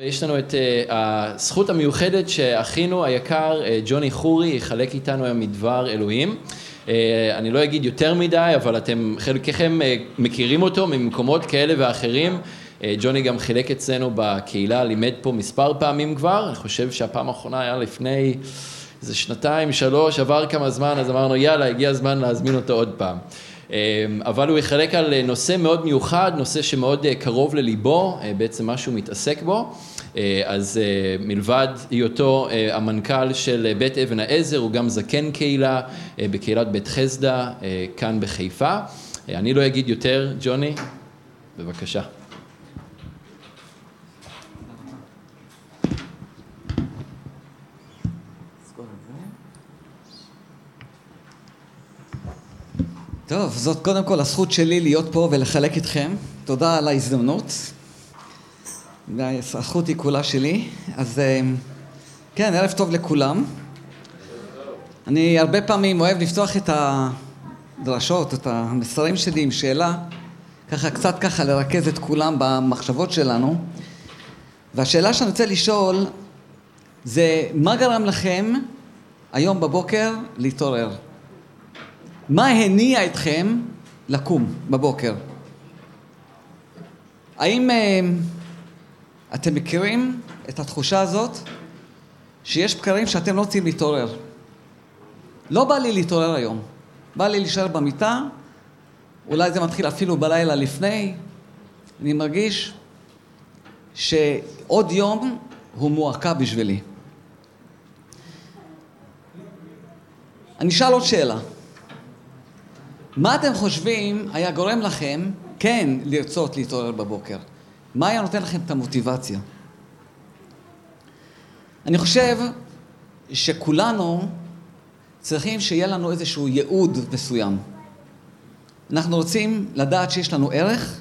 יש לנו את uh, הזכות המיוחדת שאחינו היקר uh, ג'וני חורי יחלק איתנו היום מדבר אלוהים. Uh, אני לא אגיד יותר מדי, אבל אתם חלקכם מכירים אותו ממקומות כאלה ואחרים. ג'וני גם חילק אצלנו בקהילה, לימד פה מספר פעמים כבר, אני חושב שהפעם האחרונה היה לפני איזה שנתיים, שלוש, עבר כמה זמן, אז אמרנו יאללה, הגיע הזמן להזמין אותו עוד פעם. אבל הוא יחלק על נושא מאוד מיוחד, נושא שמאוד קרוב לליבו, בעצם מה שהוא מתעסק בו. אה, אז אה, מלבד היותו אה, המנכ"ל של בית אבן העזר, הוא גם זקן קהילה בקהילת בית חסדה כאן בחיפה. אני לא אגיד יותר, ג'וני, בבקשה. טוב, זאת קודם כל הזכות שלי להיות פה ולחלק איתכם. תודה על ההזדמנות. הזכות היא כולה שלי. אז אה, כן, ערב טוב לכולם. אני הרבה פעמים אוהב לפתוח את הדרשות, את המסרים שלי עם שאלה, ככה קצת ככה לרכז את כולם במחשבות שלנו. והשאלה שאני רוצה לשאול זה מה גרם לכם היום בבוקר להתעורר? מה הניע אתכם לקום בבוקר? האם אה, אתם מכירים את התחושה הזאת שיש בקרים שאתם לא רוצים להתעורר. לא בא לי להתעורר היום. בא לי להישאר במיטה, אולי זה מתחיל אפילו בלילה לפני. אני מרגיש שעוד יום הוא מועקה בשבילי. אני אשאל עוד שאלה. מה אתם חושבים היה גורם לכם כן לרצות להתעורר בבוקר? מה היה נותן לכם את המוטיבציה? אני חושב שכולנו צריכים שיהיה לנו איזשהו ייעוד מסוים. אנחנו רוצים לדעת שיש לנו ערך,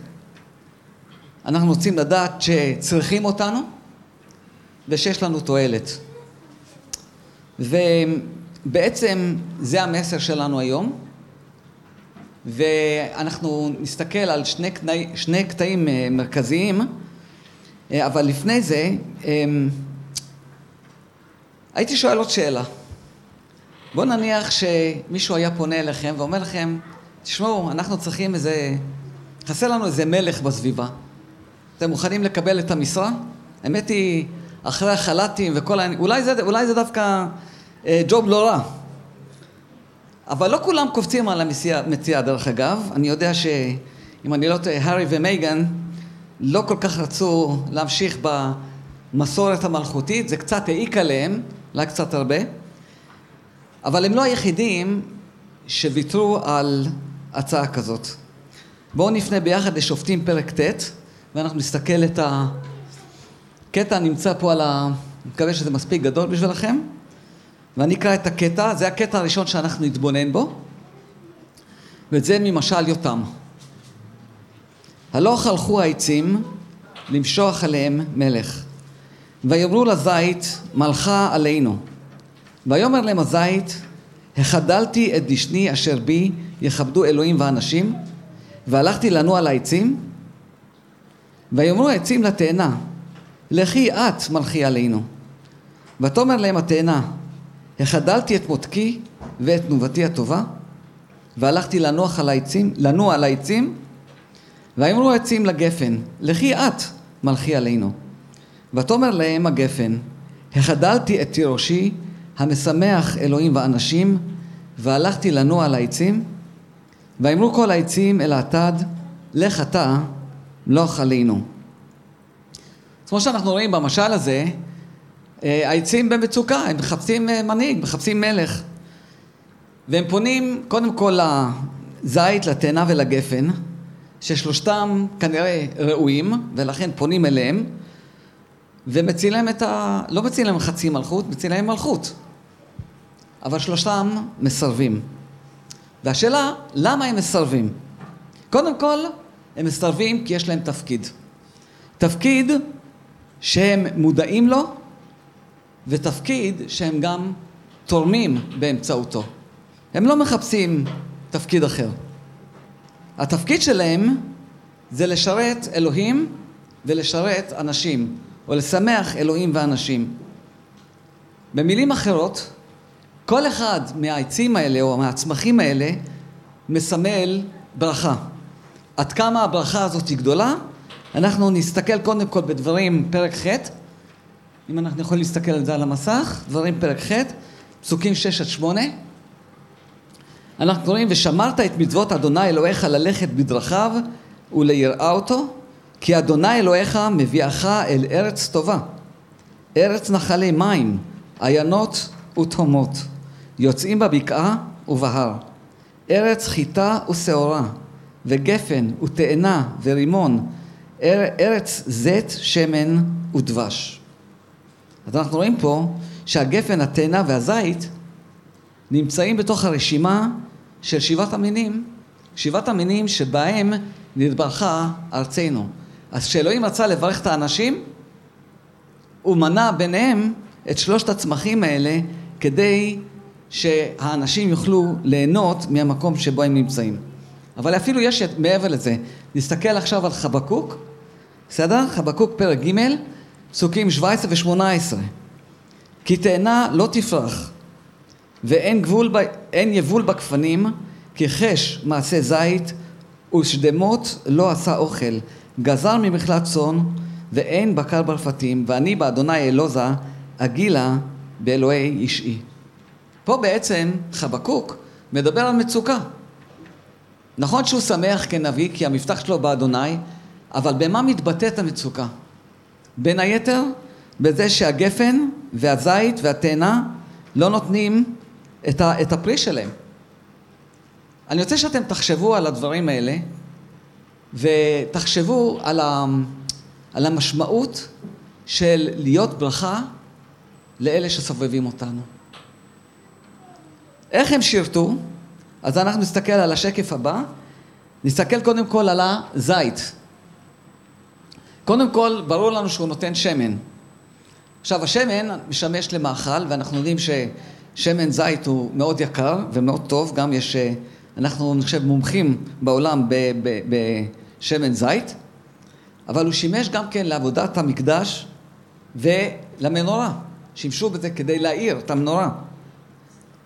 אנחנו רוצים לדעת שצריכים אותנו ושיש לנו תועלת. ובעצם זה המסר שלנו היום. ואנחנו נסתכל על שני, קטעי, שני קטעים אה, מרכזיים, אה, אבל לפני זה, אמ, הייתי שואל עוד שאלה. בואו נניח שמישהו היה פונה אליכם ואומר לכם, תשמעו, אנחנו צריכים איזה, חסר לנו איזה מלך בסביבה. אתם מוכנים לקבל את המשרה? האמת היא, אחרי החל"תים וכל ה... אולי אולי זה דווקא אה, ג'וב לא רע. אבל לא כולם קופצים על המציאה דרך אגב. אני יודע שאם אני לא טועה, הארי ומייגן לא כל כך רצו להמשיך במסורת המלכותית, זה קצת העיק עליהם, אולי קצת הרבה. אבל הם לא היחידים שוויתרו על הצעה כזאת. בואו נפנה ביחד לשופטים פרק ט' ואנחנו נסתכל את הקטע נמצא פה על ה... אני מקווה שזה מספיק גדול בשבילכם. ואני אקרא את הקטע, זה הקטע הראשון שאנחנו נתבונן בו, וזה ממשל יותם. הלוך הלכו העצים למשוח עליהם מלך, ויאמרו לזית מלכה עלינו. ויאמר להם הזית, החדלתי את דשני אשר בי יכבדו אלוהים ואנשים, והלכתי לנוע על העצים, ויאמרו העצים לתאנה, לכי את מלכי עלינו. ותאמר להם התאנה, החדלתי את מותקי ואת תנובתי הטובה, והלכתי לנוח על העצים, לנוע על העצים, ויאמרו העצים לגפן, לכי את מלכי עלינו. ותאמר להם הגפן, החדלתי את תירושי המשמח אלוהים ואנשים, והלכתי לנוע על העצים, ויאמרו כל העצים אל האטד, לך אתה מלוך עלינו. כמו שאנחנו רואים במשל הזה, העצים במצוקה, הם מחפשים אה, מנהיג, מחפשים מלך. והם פונים קודם כל לזית, לתאנה ולגפן, ששלושתם כנראה ראויים, ולכן פונים אליהם, ומציל להם את ה... לא מציל להם חצי מלכות, מציל להם מלכות. אבל שלושתם מסרבים. והשאלה, למה הם מסרבים? קודם כל, הם מסרבים כי יש להם תפקיד. תפקיד שהם מודעים לו ותפקיד שהם גם תורמים באמצעותו. הם לא מחפשים תפקיד אחר. התפקיד שלהם זה לשרת אלוהים ולשרת אנשים, או לשמח אלוהים ואנשים. במילים אחרות, כל אחד מהעצים האלה או מהצמחים האלה מסמל ברכה. עד כמה הברכה הזאת היא גדולה? אנחנו נסתכל קודם כל בדברים פרק ח', אם אנחנו יכולים להסתכל על זה על המסך, דברים פרק ח', פסוקים 6 עד 8. אנחנו קוראים, ושמרת את מצוות אדוני אלוהיך ללכת בדרכיו וליראה אותו, כי אדוני אלוהיך מביאך אל ארץ טובה, ארץ נחלי מים, עיינות ותהומות, יוצאים בבקעה ובהר, ארץ חיטה ושעורה, וגפן ותאנה ורימון, ארץ זית, שמן ודבש. אז אנחנו רואים פה שהגפן, התאנה והזית נמצאים בתוך הרשימה של שבעת המינים, שבעת המינים שבהם נתברכה ארצנו. אז כשאלוהים רצה לברך את האנשים, הוא מנה ביניהם את שלושת הצמחים האלה כדי שהאנשים יוכלו ליהנות מהמקום שבו הם נמצאים. אבל אפילו יש מעבר לזה. נסתכל עכשיו על חבקוק, בסדר? חבקוק פרק ג', פסוקים 17 ו-18. כי תאנה לא תפרח, ואין גבול, ב... יבול בגפנים, כי חש מעשה זית, ושדמות לא עשה אוכל, גזר ממכלת צאן, ואין בקר ברפתים, ואני באדוני אלוזה, אגילה באלוהי אישי. פה בעצם חבקוק מדבר על מצוקה. נכון שהוא שמח כנביא, כי המבטח שלו באדוני, אבל במה מתבטאת המצוקה? בין היתר, בזה שהגפן והזית והתאנה לא נותנים את, ה, את הפרי שלהם. אני רוצה שאתם תחשבו על הדברים האלה, ותחשבו על, ה, על המשמעות של להיות ברכה לאלה שסובבים אותנו. איך הם שירתו? אז אנחנו נסתכל על השקף הבא, נסתכל קודם כל על הזית. קודם כל, ברור לנו שהוא נותן שמן. עכשיו, השמן משמש למאכל, ואנחנו יודעים ששמן זית הוא מאוד יקר ומאוד טוב, גם יש, אנחנו, אני חושב, מומחים בעולם בשמן זית, אבל הוא שימש גם כן לעבודת המקדש ולמנורה. שימשו בזה כדי להאיר את המנורה.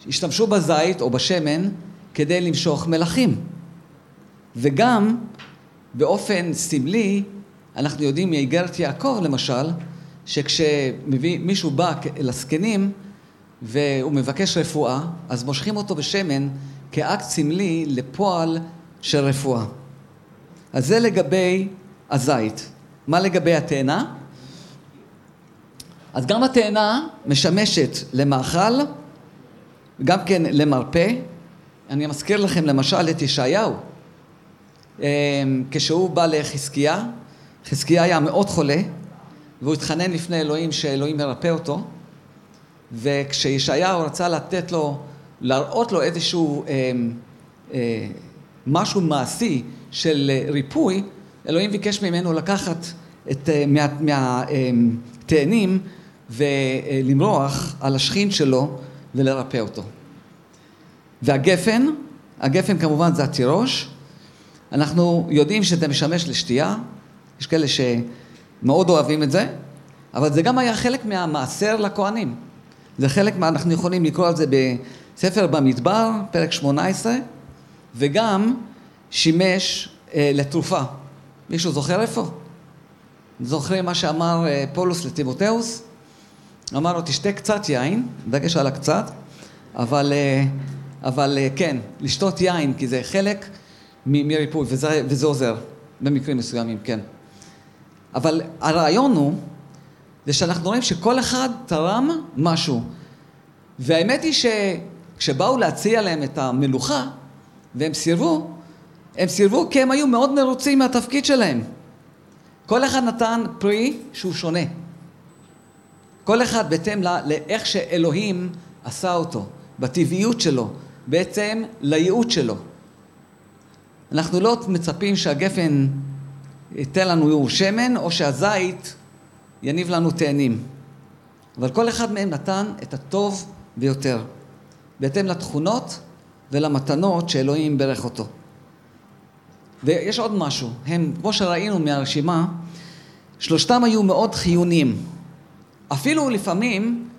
השתמשו בזית או בשמן כדי למשוך מלכים. וגם באופן סמלי, אנחנו יודעים מאיגרת יעקב למשל, שכשמישהו בא אל הזקנים והוא מבקש רפואה, אז מושכים אותו בשמן כאקט סמלי לפועל של רפואה. אז זה לגבי הזית. מה לגבי התאנה? אז גם התאנה משמשת למאכל, גם כן למרפא. אני מזכיר לכם למשל את ישעיהו. אמ, כשהוא בא לחזקיה, חזקיה היה מאוד חולה, והוא התחנן לפני אלוהים שאלוהים ירפא אותו, וכשישעיהו רצה לתת לו, להראות לו איזשהו אה, אה, משהו מעשי של ריפוי, אלוהים ביקש ממנו לקחת את, אה, מהתאנים מה, אה, ולמרוח על השכין שלו ולרפא אותו. והגפן, הגפן כמובן זה התירוש, אנחנו יודעים שזה משמש לשתייה, יש כאלה שמאוד אוהבים את זה, אבל זה גם היה חלק מהמעשר לכהנים. זה חלק מה, אנחנו יכולים לקרוא על זה בספר במדבר, פרק 18, וגם שימש אה, לתרופה. מישהו זוכר איפה? זוכרים מה שאמר אה, פולוס לטימותאוס? אמר לו, תשתה קצת יין, דגש על הקצת, אבל, אה, אבל אה, כן, לשתות יין, כי זה חלק מריפוי, וזה, וזה עוזר, במקרים מסוימים, כן. אבל הרעיון הוא, זה שאנחנו רואים שכל אחד תרם משהו. והאמת היא שכשבאו להציע להם את המלוכה, והם סירבו, הם סירבו כי הם היו מאוד מרוצים מהתפקיד שלהם. כל אחד נתן פרי שהוא שונה. כל אחד בהתאם לאיך שאלוהים עשה אותו, בטבעיות שלו, בעצם לייעוד שלו. אנחנו לא מצפים שהגפן ייתן לנו שמן, או שהזית יניב לנו תאנים. אבל כל אחד מהם נתן את הטוב ביותר, בהתאם לתכונות ולמתנות שאלוהים ברך אותו. ויש עוד משהו, הם, כמו שראינו מהרשימה, שלושתם היו מאוד חיוניים. אפילו לפעמים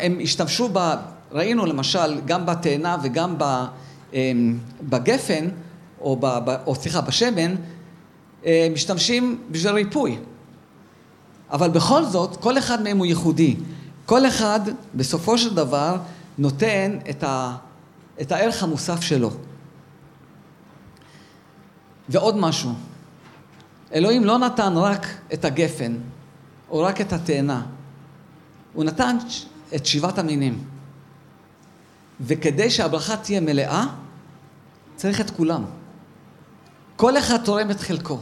הם השתמשו ב... ראינו למשל גם בתאנה וגם אמ, בגפן, או, ב, או סליחה, בשמן, משתמשים בשביל ריפוי. אבל בכל זאת, כל אחד מהם הוא ייחודי. כל אחד, בסופו של דבר, נותן את, ה, את הערך המוסף שלו. ועוד משהו, אלוהים לא נתן רק את הגפן, או רק את התאנה. הוא נתן את שבעת המינים. וכדי שהברכה תהיה מלאה, צריך את כולם. כל אחד תורם את חלקו.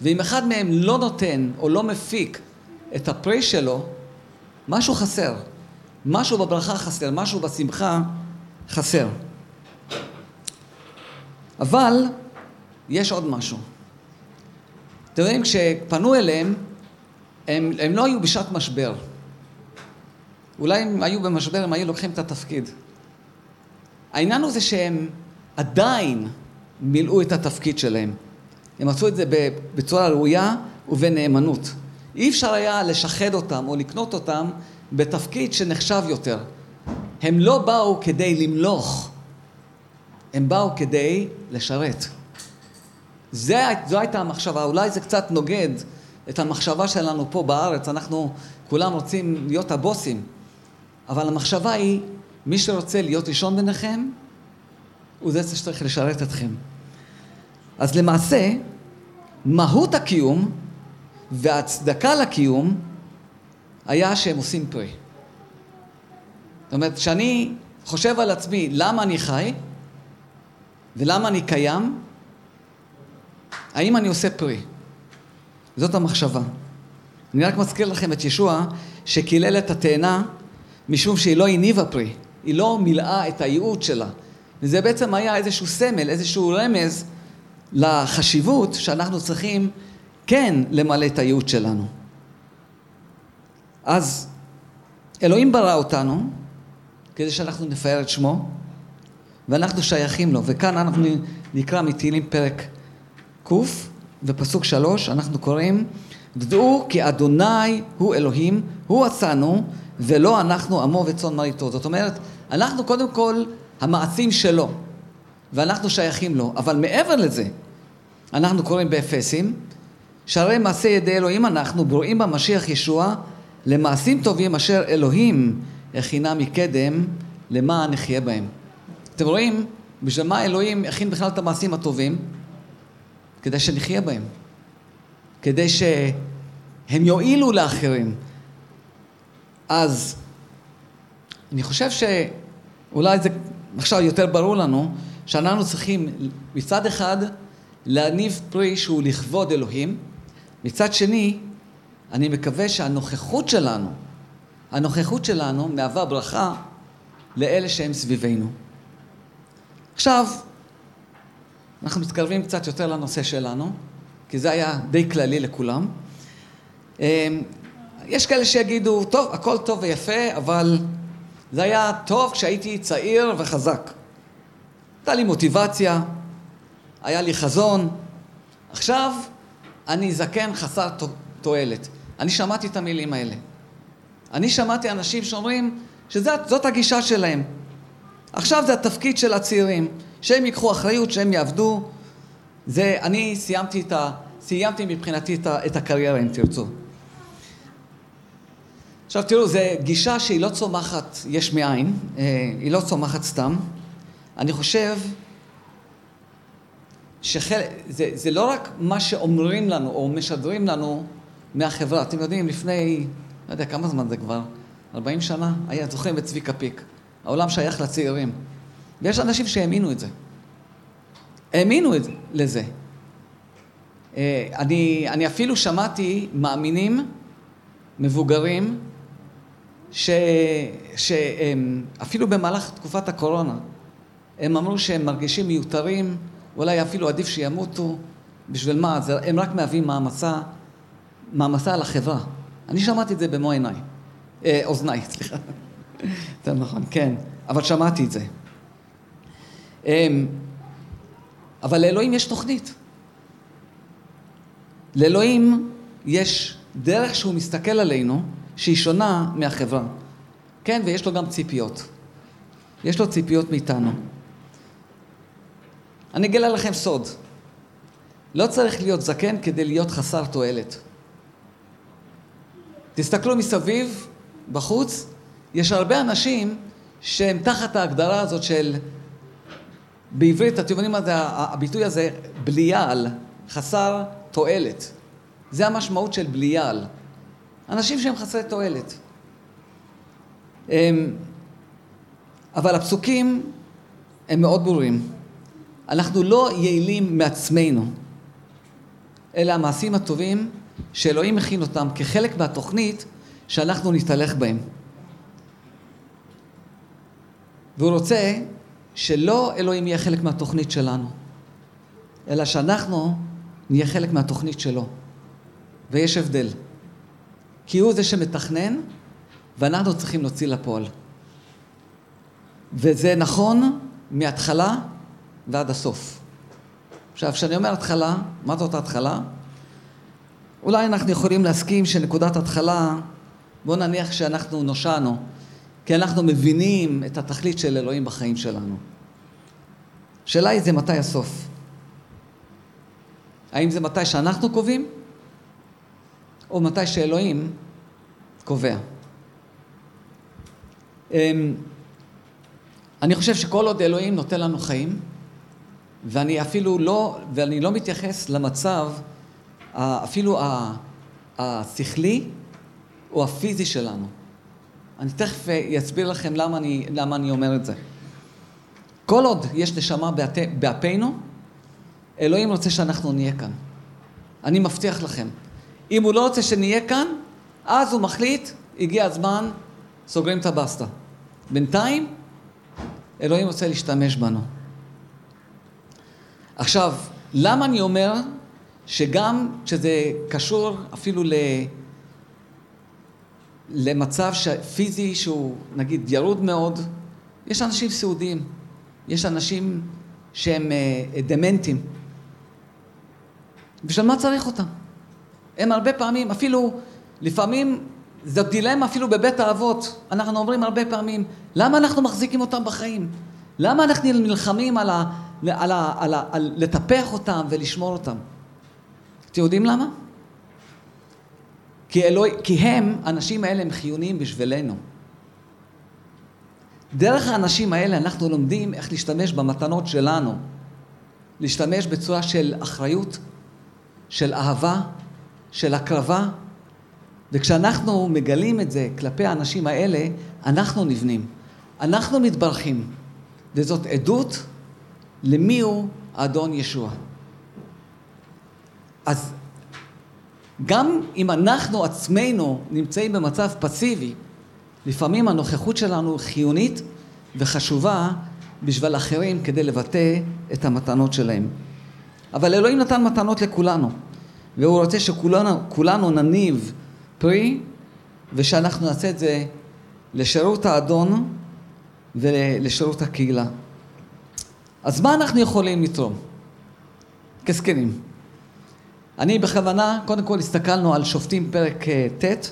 ואם אחד מהם לא נותן או לא מפיק את הפרי שלו, משהו חסר. משהו בברכה חסר, משהו בשמחה חסר. אבל יש עוד משהו. אתם יודעים, כשפנו אליהם, הם, הם לא היו בשעת משבר. אולי אם היו במשבר, הם היו לוקחים את התפקיד. העניין הוא זה שהם עדיין מילאו את התפקיד שלהם. הם עשו את זה בצורה ראויה ובנאמנות. אי אפשר היה לשחד אותם או לקנות אותם בתפקיד שנחשב יותר. הם לא באו כדי למלוך, הם באו כדי לשרת. זה, זו הייתה המחשבה, אולי זה קצת נוגד את המחשבה שלנו פה בארץ, אנחנו כולם רוצים להיות הבוסים, אבל המחשבה היא, מי שרוצה להיות ראשון ביניכם, הוא זה שצריך לשרת אתכם. אז למעשה, מהות הקיום וההצדקה לקיום היה שהם עושים פרי. זאת אומרת, כשאני חושב על עצמי למה אני חי ולמה אני קיים, האם אני עושה פרי? זאת המחשבה. אני רק מזכיר לכם את ישוע שקילל את התאנה משום שהיא לא הניבה פרי, היא לא מילאה את הייעוד שלה. וזה בעצם היה איזשהו סמל, איזשהו רמז לחשיבות שאנחנו צריכים כן למלא את הייעוד שלנו. אז אלוהים ברא אותנו כדי שאנחנו נפאר את שמו, ואנחנו שייכים לו. וכאן אנחנו נקרא מתהילים פרק ק' ופסוק שלוש, אנחנו קוראים, דעו כי אדוני הוא אלוהים, הוא עשנו, ולא אנחנו עמו וצאן מרעיתו. זאת אומרת, אנחנו קודם כל המעשים שלו, ואנחנו שייכים לו. אבל מעבר לזה, אנחנו קוראים באפסים, שהרי מעשה ידי אלוהים אנחנו ברואים במשיח ישוע למעשים טובים אשר אלוהים הכינה מקדם למען נחיה בהם. אתם רואים, בשביל מה אלוהים הכין בכלל את המעשים הטובים? כדי שנחיה בהם. כדי שהם יועילו לאחרים. אז אני חושב שאולי זה עכשיו יותר ברור לנו, שאנחנו צריכים מצד אחד להניב פרי שהוא לכבוד אלוהים, מצד שני, אני מקווה שהנוכחות שלנו, הנוכחות שלנו מהווה ברכה לאלה שהם סביבנו. עכשיו, אנחנו מתקרבים קצת יותר לנושא שלנו, כי זה היה די כללי לכולם. אמ, יש כאלה שיגידו, טוב, הכל טוב ויפה, אבל זה היה טוב כשהייתי צעיר וחזק. הייתה לי מוטיבציה, היה לי חזון. עכשיו אני זקן חסר תועלת. אני שמעתי את המילים האלה. אני שמעתי אנשים שאומרים שזאת הגישה שלהם. עכשיו זה התפקיד של הצעירים, שהם ייקחו אחריות, שהם יעבדו. זה, אני סיימתי, את ה, סיימתי מבחינתי את, ה, את הקריירה, אם תרצו. עכשיו תראו, זו גישה שהיא לא צומחת יש מאין, אה, היא לא צומחת סתם. אני חושב שזה זה לא רק מה שאומרים לנו או משדרים לנו מהחברה. אתם יודעים, לפני, לא יודע כמה זמן זה כבר, 40 שנה, היה, זוכרים את צביקה פיק. העולם שייך לצעירים. ויש אנשים שהאמינו את זה. האמינו את, לזה. אה, אני, אני אפילו שמעתי מאמינים מבוגרים שאפילו במהלך תקופת הקורונה הם אמרו שהם מרגישים מיותרים, אולי אפילו עדיף שימותו, בשביל מה? זה, הם רק מהווים מעמסה, מעמסה על החברה. אני שמעתי את זה במו עיניי, אה, אוזניי, סליחה. יותר נכון, כן, אבל שמעתי את זה. אה, אבל לאלוהים יש תוכנית. לאלוהים יש דרך שהוא מסתכל עלינו שהיא שונה מהחברה. כן, ויש לו גם ציפיות. יש לו ציפיות מאיתנו. אני אגלה לכם סוד. לא צריך להיות זקן כדי להיות חסר תועלת. תסתכלו מסביב, בחוץ, יש הרבה אנשים שהם תחת ההגדרה הזאת של, בעברית, אתם יודעים מה זה, הביטוי הזה, בליעל, חסר תועלת. זה המשמעות של בליעל. אנשים שהם חסרי תועלת. אמ, אבל הפסוקים הם מאוד ברורים. אנחנו לא יעילים מעצמנו, אלא המעשים הטובים שאלוהים מכין אותם כחלק מהתוכנית שאנחנו נתהלך בהם. והוא רוצה שלא אלוהים יהיה חלק מהתוכנית שלנו, אלא שאנחנו נהיה חלק מהתוכנית שלו. ויש הבדל. כי הוא זה שמתכנן, ואנחנו צריכים להוציא לפועל. וזה נכון מההתחלה ועד הסוף. עכשיו, כשאני אומר התחלה, מה זאת התחלה? אולי אנחנו יכולים להסכים שנקודת התחלה, בואו נניח שאנחנו נושענו, כי אנחנו מבינים את התכלית של אלוהים בחיים שלנו. השאלה היא זה מתי הסוף. האם זה מתי שאנחנו קובעים, או מתי שאלוהים קובע. אמ, אני חושב שכל עוד אלוהים נותן לנו חיים, ואני אפילו לא, ואני לא מתייחס למצב אפילו השכלי או הפיזי שלנו. אני תכף אסביר לכם למה אני, למה אני אומר את זה. כל עוד יש נשמה באפינו, אלוהים רוצה שאנחנו נהיה כאן. אני מבטיח לכם. אם הוא לא רוצה שנהיה כאן, אז הוא מחליט, הגיע הזמן, סוגרים את הבסטה. בינתיים, אלוהים רוצה להשתמש בנו. עכשיו, למה אני אומר שגם כשזה קשור אפילו ל... למצב פיזי שהוא נגיד ירוד מאוד, יש אנשים סיעודיים, יש אנשים שהם אה, דמנטים. בשביל מה צריך אותם? הם הרבה פעמים, אפילו לפעמים זאת דילמה אפילו בבית האבות. אנחנו אומרים הרבה פעמים, למה אנחנו מחזיקים אותם בחיים? למה אנחנו נלחמים על, ה, על, ה, על, ה, על לטפח אותם ולשמור אותם? אתם יודעים למה? כי, אלוהי, כי הם, האנשים האלה הם חיוניים בשבילנו. דרך האנשים האלה אנחנו לומדים איך להשתמש במתנות שלנו. להשתמש בצורה של אחריות, של אהבה, של הקרבה, וכשאנחנו מגלים את זה כלפי האנשים האלה, אנחנו נבנים, אנחנו מתברכים, וזאת עדות למי הוא האדון ישוע. אז גם אם אנחנו עצמנו נמצאים במצב פסיבי, לפעמים הנוכחות שלנו חיונית וחשובה בשביל אחרים כדי לבטא את המתנות שלהם. אבל אלוהים נתן מתנות לכולנו, והוא רוצה שכולנו נניב פרי, ושאנחנו נעשה את זה לשירות האדון ולשירות הקהילה. אז מה אנחנו יכולים לתרום? כזקנים. אני בכוונה, קודם כל הסתכלנו על שופטים פרק אה, ט',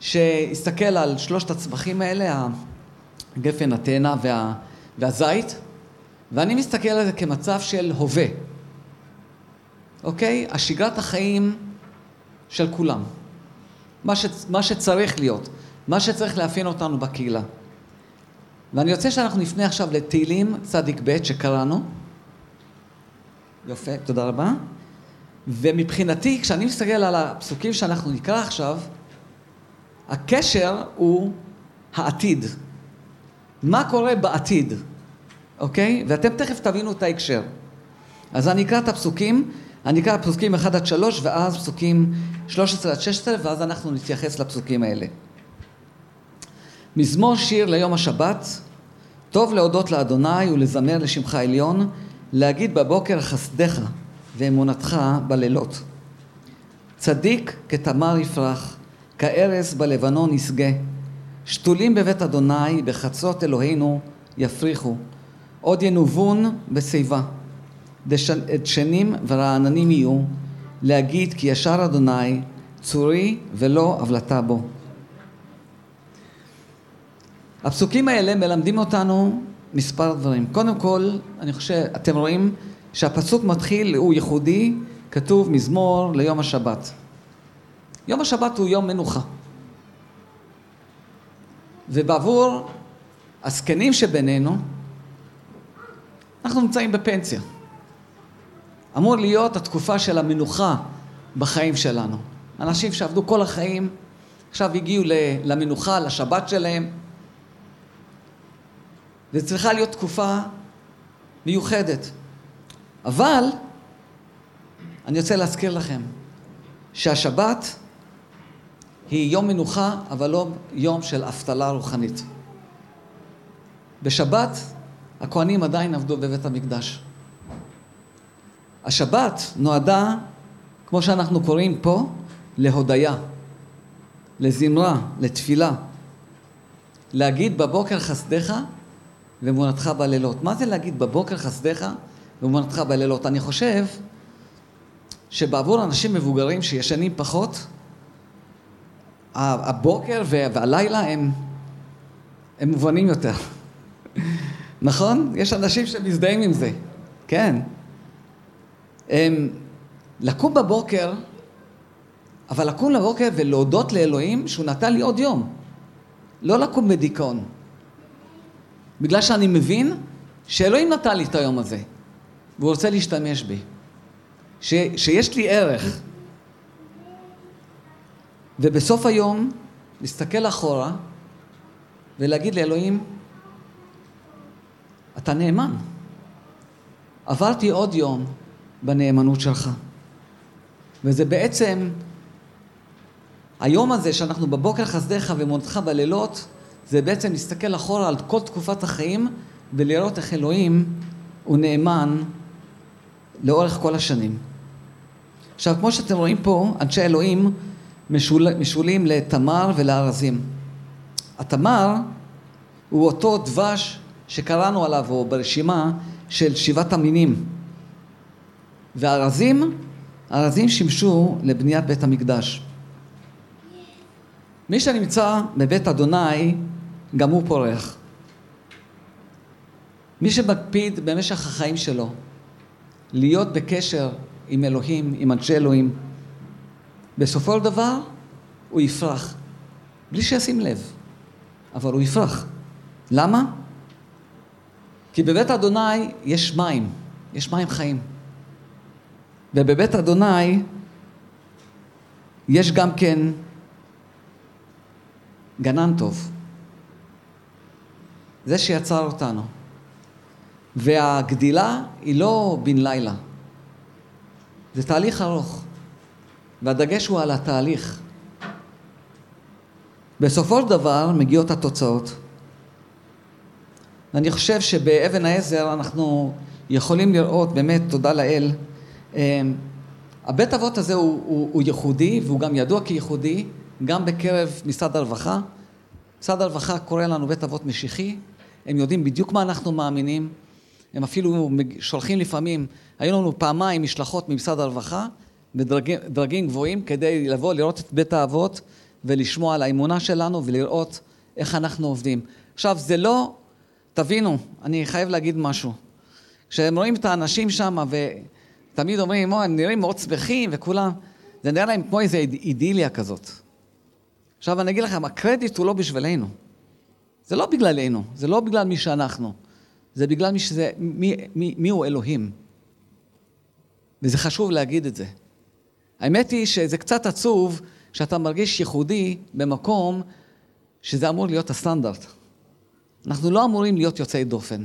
שהסתכל על שלושת הצמחים האלה, הגפן, התאנה וה, והזית, ואני מסתכל על זה כמצב של הווה, אוקיי? השגרת החיים של כולם. מה, ש, מה שצריך להיות, מה שצריך לאפיין אותנו בקהילה. ואני רוצה שאנחנו נפנה עכשיו לתהילים צדיק ב' שקראנו. יפה, תודה רבה. ומבחינתי, כשאני מסתכל על הפסוקים שאנחנו נקרא עכשיו, הקשר הוא העתיד. מה קורה בעתיד, אוקיי? ואתם תכף תבינו את ההקשר. אז אני אקרא את הפסוקים, אני אקרא פסוקים 1 עד 3 ואז פסוקים 13 עד 16 ואז אנחנו נתייחס לפסוקים האלה. מזמור שיר ליום השבת, טוב להודות לאדוני ולזמר לשמך עליון, להגיד בבוקר חסדך ואמונתך בלילות. צדיק כתמר יפרח, כארז בלבנון ישגה, שתולים בבית אדוני, בחצות אלוהינו יפריחו, עוד ינובון בשיבה, דשנים ורעננים יהיו, להגיד כי ישר אדוני צורי ולא הבלטה בו. הפסוקים האלה מלמדים אותנו מספר דברים. קודם כל, אני חושב, אתם רואים שהפסוק מתחיל, הוא ייחודי, כתוב מזמור ליום השבת. יום השבת הוא יום מנוחה. ובעבור הזקנים שבינינו, אנחנו נמצאים בפנסיה. אמור להיות התקופה של המנוחה בחיים שלנו. אנשים שעבדו כל החיים, עכשיו הגיעו למנוחה, לשבת שלהם. וזו צריכה להיות תקופה מיוחדת. אבל אני רוצה להזכיר לכם שהשבת היא יום מנוחה, אבל לא יום של אבטלה רוחנית. בשבת הכהנים עדיין עבדו בבית המקדש. השבת נועדה, כמו שאנחנו קוראים פה, להודיה, לזמרה, לתפילה. להגיד בבוקר חסדיך ואמונתך בלילות. מה זה להגיד בבוקר חסדיך ואמונתך בלילות? אני חושב שבעבור אנשים מבוגרים שישנים פחות, הבוקר והלילה הם, הם מובנים יותר. נכון? יש אנשים שמזדהים עם זה, כן. הם, לקום בבוקר, אבל לקום בבוקר ולהודות לאלוהים שהוא נתן לי עוד יום. לא לקום בדיכאון. בגלל שאני מבין שאלוהים נתן לי את היום הזה, והוא רוצה להשתמש בי. ש, שיש לי ערך. ובסוף היום, להסתכל אחורה ולהגיד לאלוהים, אתה נאמן. עברתי עוד יום בנאמנות שלך. וזה בעצם, היום הזה שאנחנו בבוקר חסדיך ומונתך בלילות, זה בעצם להסתכל אחורה על כל תקופת החיים ולראות איך אלוהים הוא נאמן לאורך כל השנים. עכשיו, כמו שאתם רואים פה, אנשי אלוהים משול, משולים לתמר ולארזים. התמר הוא אותו דבש שקראנו עליו, או ברשימה של שבעת המינים. והארזים, הארזים שימשו לבניית בית המקדש. מי שנמצא בבית אדוני, גם הוא פורח. מי שמקפיד במשך החיים שלו להיות בקשר עם אלוהים, עם אנשי אלוהים, בסופו של דבר הוא יפרח, בלי שישים לב, אבל הוא יפרח. למה? כי בבית אדוני יש מים, יש מים חיים. ובבית אדוני יש גם כן גנן טוב. זה שיצר אותנו. והגדילה היא לא בן לילה. זה תהליך ארוך, והדגש הוא על התהליך. בסופו של דבר מגיעות התוצאות. ואני חושב שבאבן העזר אנחנו יכולים לראות, באמת, תודה לאל, אמ, הבית אבות הזה הוא, הוא, הוא ייחודי, והוא גם ידוע כייחודי, גם בקרב משרד הרווחה. משרד הרווחה קורא לנו בית אבות משיחי, הם יודעים בדיוק מה אנחנו מאמינים, הם אפילו שולחים לפעמים, היו לנו פעמיים משלחות ממשרד הרווחה, בדרגים גבוהים, כדי לבוא לראות את בית האבות ולשמוע על האמונה שלנו ולראות איך אנחנו עובדים. עכשיו, זה לא תבינו, אני חייב להגיד משהו. כשהם רואים את האנשים שם ותמיד אומרים, הם נראים מאוד שמחים וכולם, זה נראה להם כמו איזו אידיליה כזאת. עכשיו אני אגיד לכם, הקרדיט הוא לא בשבילנו. זה לא בגללנו, זה לא בגלל מי שאנחנו. זה בגלל מי שזה, מי, מי, מי הוא אלוהים. וזה חשוב להגיד את זה. האמת היא שזה קצת עצוב שאתה מרגיש ייחודי במקום שזה אמור להיות הסטנדרט. אנחנו לא אמורים להיות יוצאי דופן.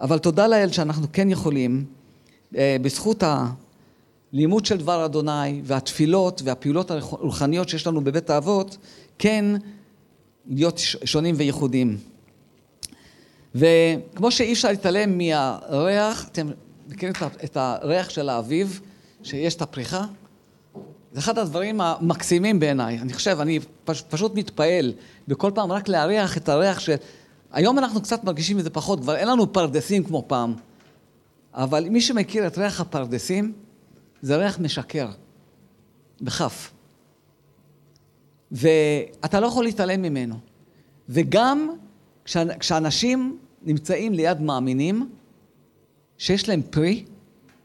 אבל תודה לאל שאנחנו כן יכולים, אה, בזכות הלימוד של דבר אדוני והתפילות והפעולות הרוחניות שיש לנו בבית האבות, כן להיות שונים וייחודיים. וכמו שאי אפשר להתעלם מהריח, אתם מכירים את הריח של האביב, שיש את הפריחה? זה אחד הדברים המקסימים בעיניי. אני חושב, אני פש, פשוט מתפעל בכל פעם רק להריח את הריח ש... היום אנחנו קצת מרגישים את זה פחות, כבר אין לנו פרדסים כמו פעם. אבל מי שמכיר את ריח הפרדסים, זה ריח משקר, בכף. ואתה לא יכול להתעלם ממנו. וגם כשאנשים נמצאים ליד מאמינים, שיש להם פרי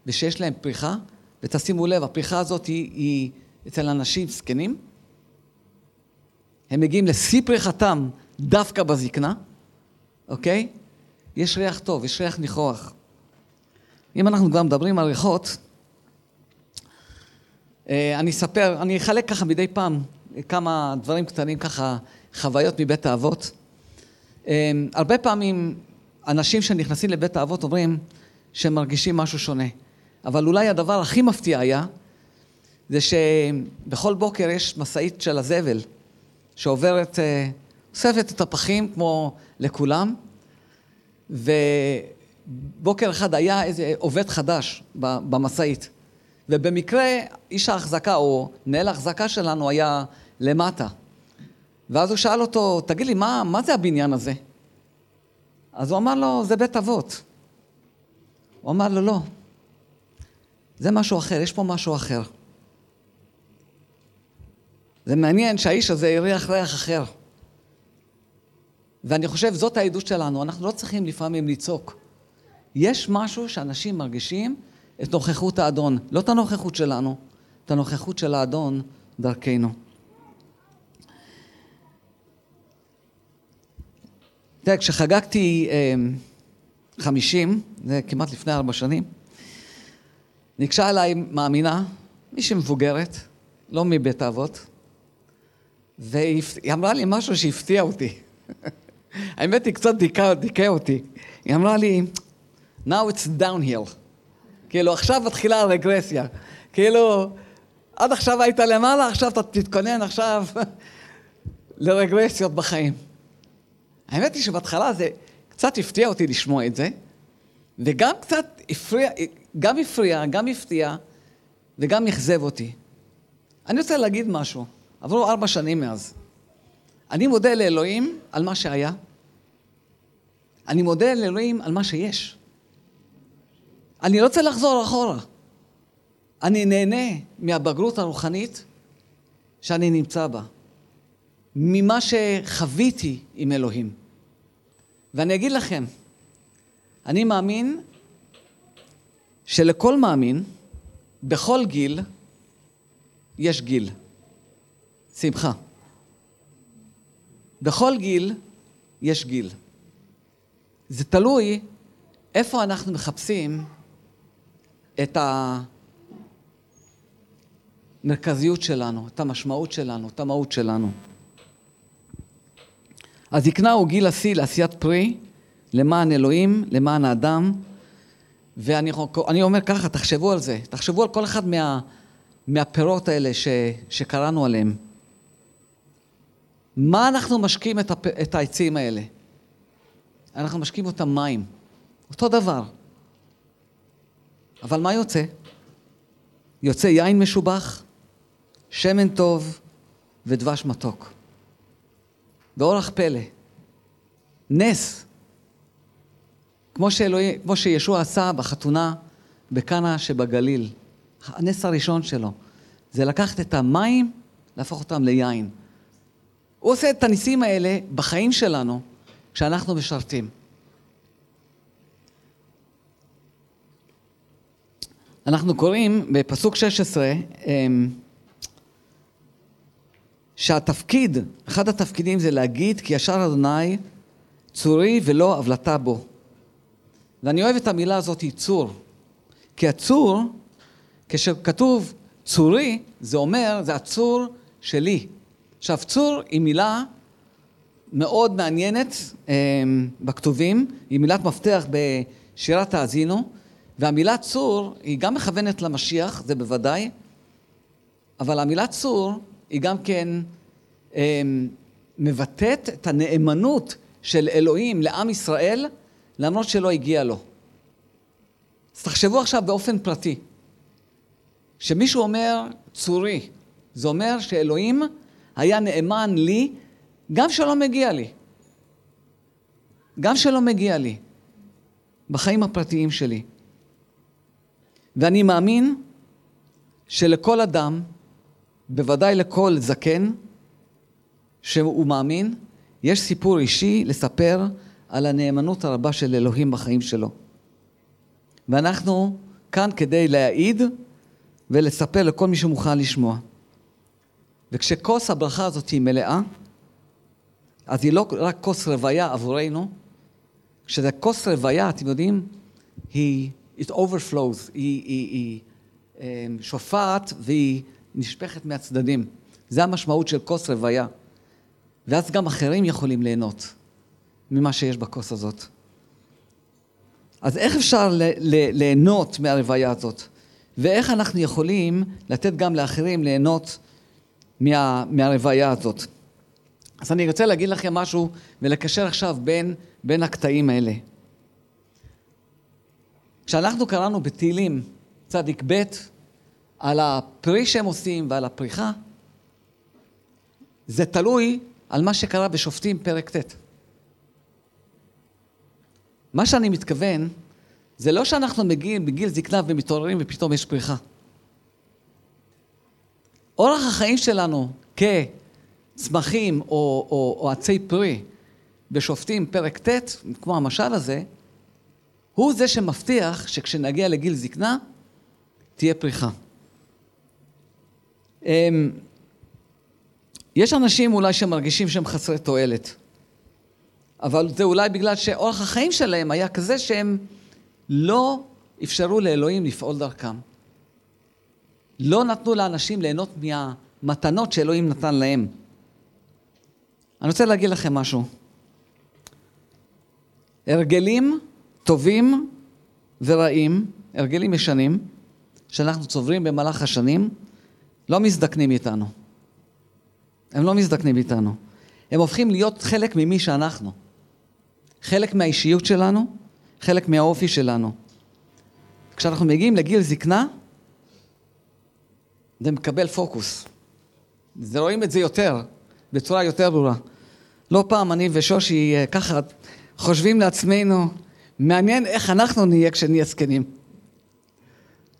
ושיש להם פריחה, ותשימו לב, הפריחה הזאת היא, היא אצל אנשים זקנים, הם מגיעים לשיא פריחתם דווקא בזקנה, אוקיי? יש ריח טוב, יש ריח ניחוח. אם אנחנו כבר מדברים על ריחות, אה, אני אספר, אני אחלק ככה מדי פעם כמה דברים קטנים, ככה חוויות מבית האבות. אה, הרבה פעמים אנשים שנכנסים לבית האבות אומרים שהם מרגישים משהו שונה. אבל אולי הדבר הכי מפתיע היה, זה שבכל בוקר יש משאית של הזבל שעוברת, אה, אוספת את הפחים כמו לכולם, ובוקר אחד היה איזה עובד חדש במשאית. ובמקרה איש ההחזקה, או מנהל ההחזקה שלנו היה למטה. ואז הוא שאל אותו, תגיד לי, מה, מה זה הבניין הזה? אז הוא אמר לו, זה בית אבות. הוא אמר לו, לא, זה משהו אחר, יש פה משהו אחר. זה מעניין שהאיש הזה הריח ריח אחר. ואני חושב, זאת העדות שלנו, אנחנו לא צריכים לפעמים לצעוק. יש משהו שאנשים מרגישים את נוכחות האדון, לא את הנוכחות שלנו, את הנוכחות של האדון דרכנו. תראה, כשחגגתי אה, חמישים, זה כמעט לפני ארבע שנים, ניגשה אליי מאמינה, מישהי מבוגרת, לא מבית האבות, והיא אמרה לי משהו שהפתיע אותי. האמת היא קצת דיכא, דיכא אותי. היא אמרה לי, now it's downhill. כאילו, עכשיו מתחילה הרגרסיה. כאילו, עד עכשיו היית למעלה, עכשיו אתה תתכונן עכשיו לרגרסיות בחיים. האמת היא שבהתחלה זה קצת הפתיע אותי לשמוע את זה, וגם קצת הפריע, גם הפריע, גם הפתיע, וגם אכזב אותי. אני רוצה להגיד משהו. עברו ארבע שנים מאז. אני מודה לאלוהים על מה שהיה. אני מודה לאלוהים על מה שיש. אני לא רוצה לחזור אחורה. אני נהנה מהבגרות הרוחנית שאני נמצא בה. ממה שחוויתי עם אלוהים. ואני אגיד לכם, אני מאמין שלכל מאמין, בכל גיל, יש גיל. שמחה. בכל גיל יש גיל. זה תלוי איפה אנחנו מחפשים את המרכזיות שלנו, את המשמעות שלנו, את המהות שלנו. הזקנה הוא גיל השיא לעשיית פרי, למען אלוהים, למען האדם, ואני אומר ככה, תחשבו על זה, תחשבו על כל אחד מה, מהפירות האלה ש, שקראנו עליהם. מה אנחנו משקים את, הפ, את העצים האלה? אנחנו משקים אותם מים, אותו דבר. אבל מה יוצא? יוצא יין משובח, שמן טוב ודבש מתוק. באורח פלא. נס. כמו, שאלוהי, כמו שישוע עשה בחתונה בקנה שבגליל. הנס הראשון שלו. זה לקחת את המים, להפוך אותם ליין. הוא עושה את הניסים האלה בחיים שלנו, כשאנחנו משרתים. אנחנו קוראים בפסוק 16 אמ, שהתפקיד, אחד התפקידים זה להגיד כי ישר אדוני צורי ולא הבלטה בו. ואני אוהב את המילה הזאת, צור. כי הצור, כשכתוב צורי, זה אומר, זה הצור שלי. עכשיו, צור היא מילה מאוד מעניינת אה, בכתובים, היא מילת מפתח בשירת האזינו, והמילה צור היא גם מכוונת למשיח, זה בוודאי, אבל המילה צור היא גם כן אה, מבטאת את הנאמנות של אלוהים לעם ישראל, למרות שלא הגיע לו. אז תחשבו עכשיו באופן פרטי. כשמישהו אומר צורי, זה אומר שאלוהים היה נאמן לי גם שלא מגיע לי. גם שלא מגיע לי. בחיים הפרטיים שלי. ואני מאמין שלכל אדם, בוודאי לכל זקן, שהוא מאמין, יש סיפור אישי לספר על הנאמנות הרבה של אלוהים בחיים שלו. ואנחנו כאן כדי להעיד ולספר לכל מי שמוכן לשמוע. וכשכוס הברכה הזאת היא מלאה, אז היא לא רק כוס רוויה עבורנו, כשזה כוס רוויה, אתם יודעים, היא, it overflows, היא, היא, היא אמ, שופעת והיא נשפכת מהצדדים. זה המשמעות של כוס רוויה. ואז גם אחרים יכולים ליהנות ממה שיש בכוס הזאת. אז איך אפשר ליהנות מהרוויה הזאת? ואיך אנחנו יכולים לתת גם לאחרים ליהנות מה, מהרוויה הזאת? אז אני רוצה להגיד לכם משהו ולקשר עכשיו בין, בין הקטעים האלה. כשאנחנו קראנו בתהילים צדיק ב' על הפרי שהם עושים ועל הפריחה, זה תלוי על מה שקרה בשופטים פרק ט'. מה שאני מתכוון, זה לא שאנחנו מגיעים בגיל זקנה ומתעוררים ופתאום יש פריחה. אורח החיים שלנו כצמחים או, או, או עצי פרי בשופטים פרק ט', כמו המשל הזה, הוא זה שמבטיח שכשנגיע לגיל זקנה, תהיה פריחה. אמ, יש אנשים אולי שמרגישים שהם חסרי תועלת, אבל זה אולי בגלל שאורח החיים שלהם היה כזה שהם לא אפשרו לאלוהים לפעול דרכם. לא נתנו לאנשים ליהנות מהמתנות שאלוהים נתן להם. אני רוצה להגיד לכם משהו. הרגלים טובים ורעים, הרגלים ישנים, שאנחנו צוברים במהלך השנים, לא מזדקנים איתנו. הם לא מזדקנים איתנו. הם הופכים להיות חלק ממי שאנחנו. חלק מהאישיות שלנו, חלק מהאופי שלנו. כשאנחנו מגיעים לגיל זקנה, זה מקבל פוקוס. זה רואים את זה יותר, בצורה יותר ברורה. לא פעם אני ושושי אה, ככה חושבים לעצמנו, מעניין איך אנחנו נהיה כשנהיה זקנים.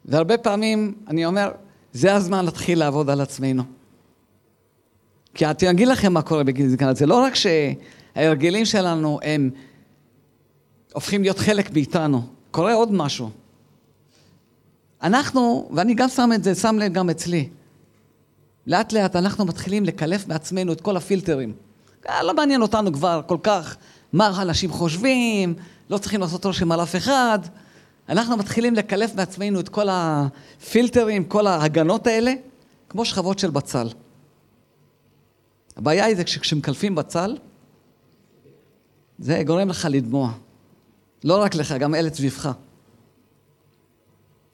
והרבה פעמים אני אומר, זה הזמן להתחיל לעבוד על עצמנו. כי אני אגיד לכם מה קורה בגיל זקנה, זה לא רק שההרגלים שלנו הם הופכים להיות חלק מאיתנו, קורה עוד משהו. אנחנו, ואני גם שם את זה, שם לב גם אצלי, לאט לאט אנחנו מתחילים לקלף מעצמנו את כל הפילטרים. לא מעניין אותנו כבר כל כך מה אנשים חושבים, לא צריכים לעשות רושם על אף אחד. אנחנו מתחילים לקלף מעצמנו את כל הפילטרים, כל ההגנות האלה, כמו שכבות של בצל. הבעיה היא זה שכשמקלפים בצל, זה גורם לך לדמוע. לא רק לך, גם אלה סביבך.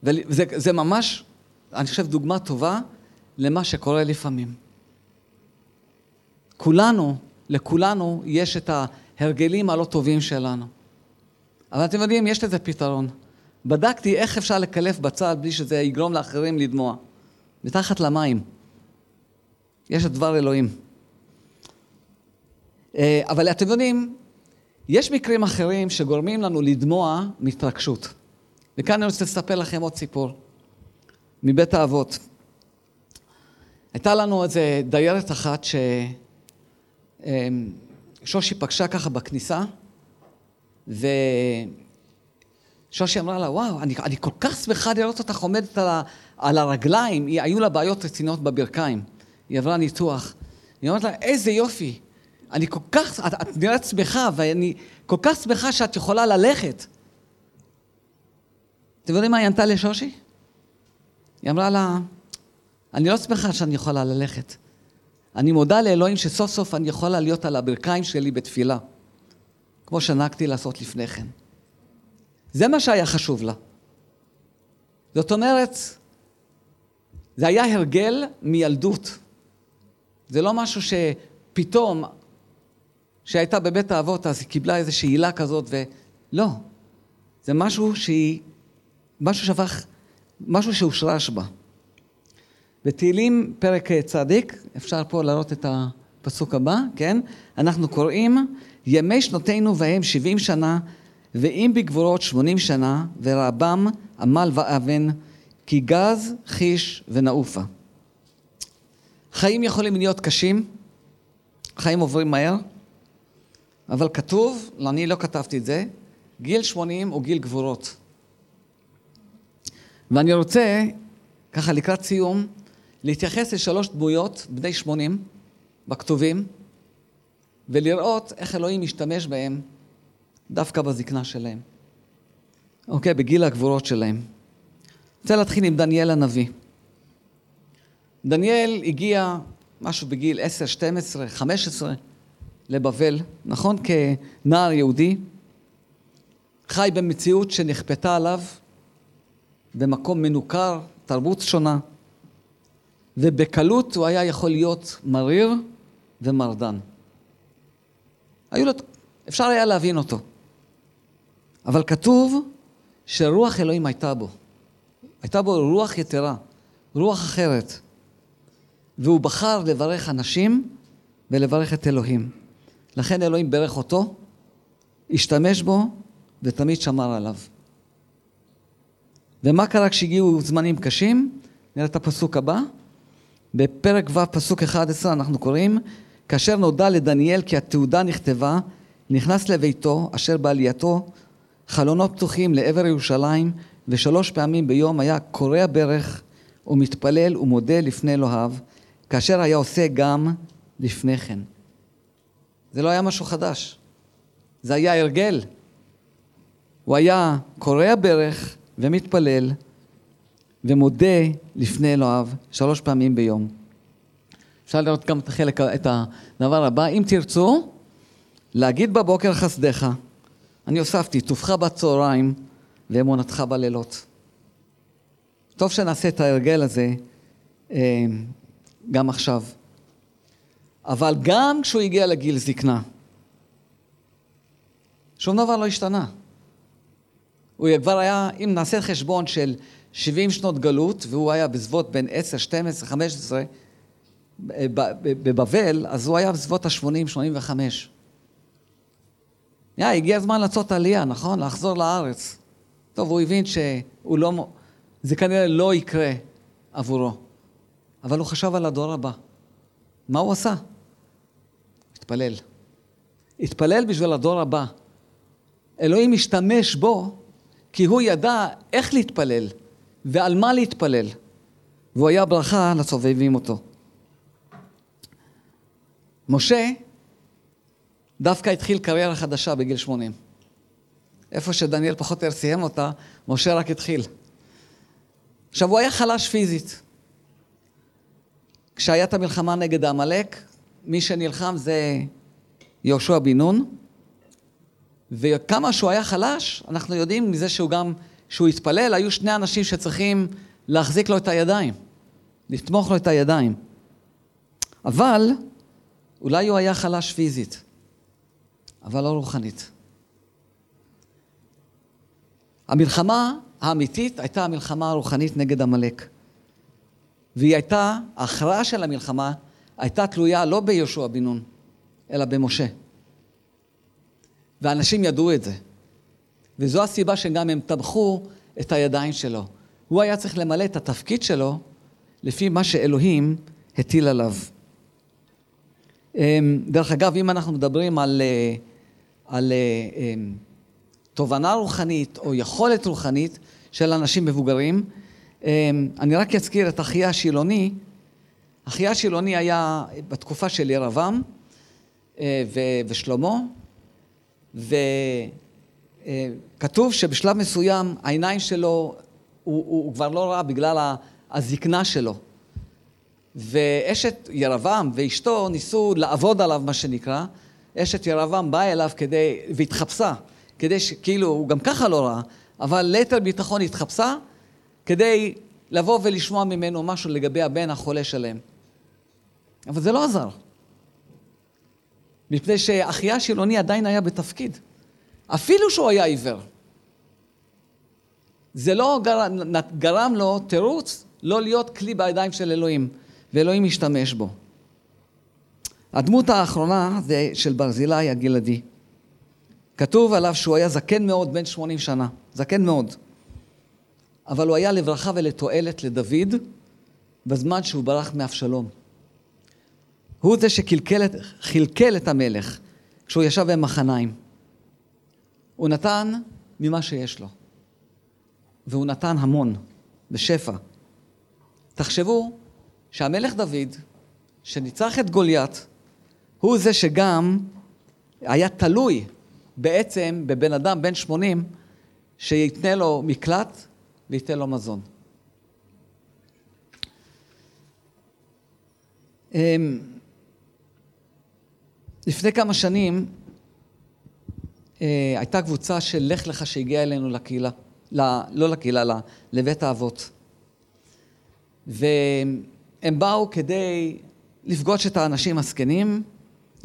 וזה ממש, אני חושב, דוגמה טובה למה שקורה לפעמים. כולנו, לכולנו יש את ההרגלים הלא טובים שלנו. אבל אתם יודעים, יש לזה פתרון. בדקתי איך אפשר לקלף בצד בלי שזה יגרום לאחרים לדמוע. מתחת למים. יש את דבר אלוהים. אה, אבל אתם יודעים, יש מקרים אחרים שגורמים לנו לדמוע מהתרגשות. וכאן אני רוצה לספר לכם עוד סיפור מבית האבות. הייתה לנו איזה דיירת אחת ששושי פגשה ככה בכניסה, ושושי אמרה לה, וואו, אני, אני כל כך שמחה לראות אותך עומדת על, ה, על הרגליים, היו לה בעיות רציניות בברכיים, היא עברה ניתוח. היא אומרת לה, איזה יופי, אני כל כך, את, את נראית שמחה, ואני כל כך שמחה שאת יכולה ללכת. אתם יודעים מה היא ענתה לשושי? היא אמרה לה, אני לא שמחה שאני יכולה ללכת. אני מודה לאלוהים שסוף סוף אני יכולה להיות על הברכיים שלי בתפילה, כמו שנהגתי לעשות לפני כן. זה מה שהיה חשוב לה. זאת אומרת, זה היה הרגל מילדות. זה לא משהו שפתאום שהייתה בבית האבות, אז היא קיבלה איזושהי הילה כזאת, ולא. זה משהו שהיא, משהו שהפך, משהו שהושרש בה. בתהילים פרק צדיק, אפשר פה להראות את הפסוק הבא, כן? אנחנו קוראים, ימי שנותינו והם שבעים שנה, ואם בגבורות שמונים שנה, ורבם עמל ואבן, כי גז, חיש ונעופה. חיים יכולים להיות קשים, חיים עוברים מהר, אבל כתוב, אני לא כתבתי את זה, גיל 80 הוא גיל גבורות. ואני רוצה, ככה לקראת סיום, להתייחס לשלוש דמויות, בני 80, בכתובים, ולראות איך אלוהים משתמש בהם דווקא בזקנה שלהם. אוקיי, בגיל הגבורות שלהם. רוצה להתחיל עם דניאל הנביא. דניאל הגיע משהו בגיל 10, 12, 15 לבבל, נכון? כנער יהודי, חי במציאות שנכפתה עליו, במקום מנוכר, תרבות שונה, ובקלות הוא היה יכול להיות מריר ומרדן. היו לו, אפשר היה להבין אותו. אבל כתוב שרוח אלוהים הייתה בו. הייתה בו רוח יתרה, רוח אחרת. והוא בחר לברך אנשים ולברך את אלוהים. לכן אלוהים ברך אותו, השתמש בו ותמיד שמר עליו. ומה קרה כשהגיעו זמנים קשים? נראה את הפסוק הבא. בפרק ו', פסוק 11, אנחנו קוראים, כאשר נודע לדניאל כי התעודה נכתבה, נכנס לביתו, אשר בעלייתו חלונות פתוחים לעבר ירושלים, ושלוש פעמים ביום היה קורע ברך ומתפלל ומודה לפני אלוהיו, כאשר היה עושה גם לפני כן. זה לא היה משהו חדש, זה היה הרגל. הוא היה קורע ברך ומתפלל ומודה לפני אלוהיו שלוש פעמים ביום. אפשר לראות גם את החלק, את הדבר הבא. אם תרצו, להגיד בבוקר חסדך, אני הוספתי, טובך בצהריים ואמונתך בלילות. טוב שנעשה את ההרגל הזה אה, גם עכשיו. אבל גם כשהוא הגיע לגיל זקנה, שום דבר לא השתנה. הוא כבר היה, אם נעשה חשבון של 70 שנות גלות, והוא היה בסביבות בין 10, 12, 15 בבבל, אז הוא היה בסביבות ה-80, 85. Yeah, הגיע הזמן לעשות עלייה, נכון? לחזור לארץ. טוב, הוא הבין שהוא לא... זה כנראה לא יקרה עבורו. אבל הוא חשב על הדור הבא. מה הוא עשה? התפלל. התפלל בשביל הדור הבא. אלוהים השתמש בו כי הוא ידע איך להתפלל ועל מה להתפלל. והוא היה ברכה לסובבים אותו. משה דווקא התחיל קריירה חדשה בגיל 80. איפה שדניאל פחות או יותר סיים אותה, משה רק התחיל. עכשיו, הוא היה חלש פיזית. כשהיה את המלחמה נגד עמלק, מי שנלחם זה יהושע בן נון, וכמה שהוא היה חלש, אנחנו יודעים מזה שהוא גם, שהוא התפלל, היו שני אנשים שצריכים להחזיק לו את הידיים, לתמוך לו את הידיים. אבל אולי הוא היה חלש פיזית, אבל לא רוחנית. המלחמה האמיתית הייתה המלחמה הרוחנית נגד עמלק. והיא הייתה, ההכרעה של המלחמה הייתה תלויה לא ביהושע בן נון, אלא במשה. ואנשים ידעו את זה. וזו הסיבה שגם הם טבחו את הידיים שלו. הוא היה צריך למלא את התפקיד שלו לפי מה שאלוהים הטיל עליו. אמ, דרך אגב, אם אנחנו מדברים על, אה, על אה, אמ, תובנה רוחנית או יכולת רוחנית של אנשים מבוגרים, אמ, אני רק אזכיר את אחיה השילוני. אחיה השילוני היה בתקופה של ירבעם אה, ושלמה, וכתוב שבשלב מסוים העיניים שלו, הוא, הוא, הוא כבר לא ראה בגלל הזקנה שלו. ואשת ירבעם ואשתו ניסו לעבוד עליו, מה שנקרא. אשת ירבעם באה אליו כדי, והתחפשה, כדי ש... כאילו, הוא גם ככה לא ראה, אבל ליתר ביטחון התחפשה, כדי לבוא ולשמוע ממנו משהו לגבי הבן החולה שלהם. אבל זה לא עזר. מפני שאחיה שילוני עדיין היה בתפקיד. אפילו שהוא היה עיוור. זה לא גרם, גרם לו תירוץ לא להיות כלי בידיים של אלוהים. ואלוהים משתמש בו. הדמות האחרונה זה של ברזילי הגלעדי. כתוב עליו שהוא היה זקן מאוד, בן 80 שנה. זקן מאוד. אבל הוא היה לברכה ולתועלת לדוד בזמן שהוא ברח מאבשלום. הוא זה שכלכל את המלך כשהוא ישב במחניים. הוא נתן ממה שיש לו, והוא נתן המון, בשפע. תחשבו שהמלך דוד, שניצח את גוליית, הוא זה שגם היה תלוי בעצם בבן אדם בן 80 שייתנה לו מקלט וייתן לו מזון. אמ, לפני כמה שנים אה, הייתה קבוצה של לך לך שהגיעה אלינו לקהילה, לא לקהילה, לבית האבות. והם באו כדי לפגוש את האנשים הזקנים,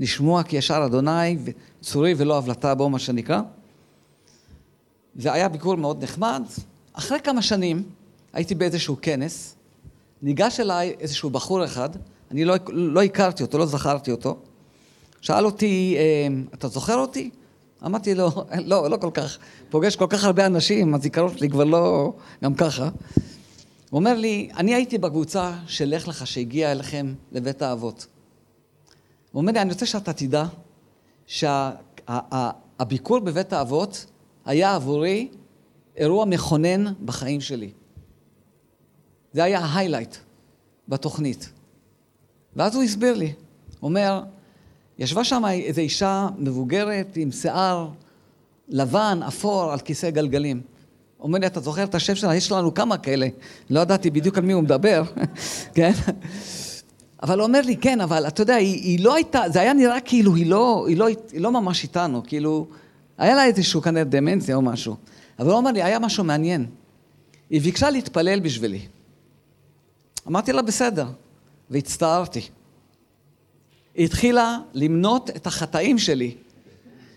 לשמוע כי ישר אדוני, צורי ולא הבלטה בו, מה שנקרא. זה היה ביקור מאוד נחמד. אחרי כמה שנים הייתי באיזשהו כנס, ניגש אליי איזשהו בחור אחד, אני לא, לא הכרתי אותו, לא זכרתי אותו, שאל אותי, אה, אתה זוכר אותי? אמרתי לו, לא, לא כל כך, פוגש כל כך הרבה אנשים, הזיכרון שלי כבר לא גם ככה. הוא אומר לי, אני הייתי בקבוצה של לך לך שהגיע אליכם לבית האבות. הוא אומר לי, אני רוצה שאתה תדע שהביקור שה, בבית האבות היה עבורי אירוע מכונן בחיים שלי. זה היה ההיילייט בתוכנית. ואז הוא הסביר לי, הוא אומר, ישבה שם איזו אישה מבוגרת עם שיער לבן, אפור, על כיסא גלגלים. אומר לי, אתה זוכר את השם שלה? יש לנו כמה כאלה. לא ידעתי בדיוק על מי הוא מדבר, כן? אבל הוא אומר לי, כן, אבל אתה יודע, היא, היא לא הייתה, זה היה נראה כאילו היא לא, היא, לא, היא לא ממש איתנו, כאילו, היה לה איזשהו כנראה דמנציה או משהו. אבל הוא אומר לי, היה משהו מעניין. היא ביקשה להתפלל בשבילי. אמרתי לה, בסדר, והצטערתי. היא התחילה למנות את החטאים שלי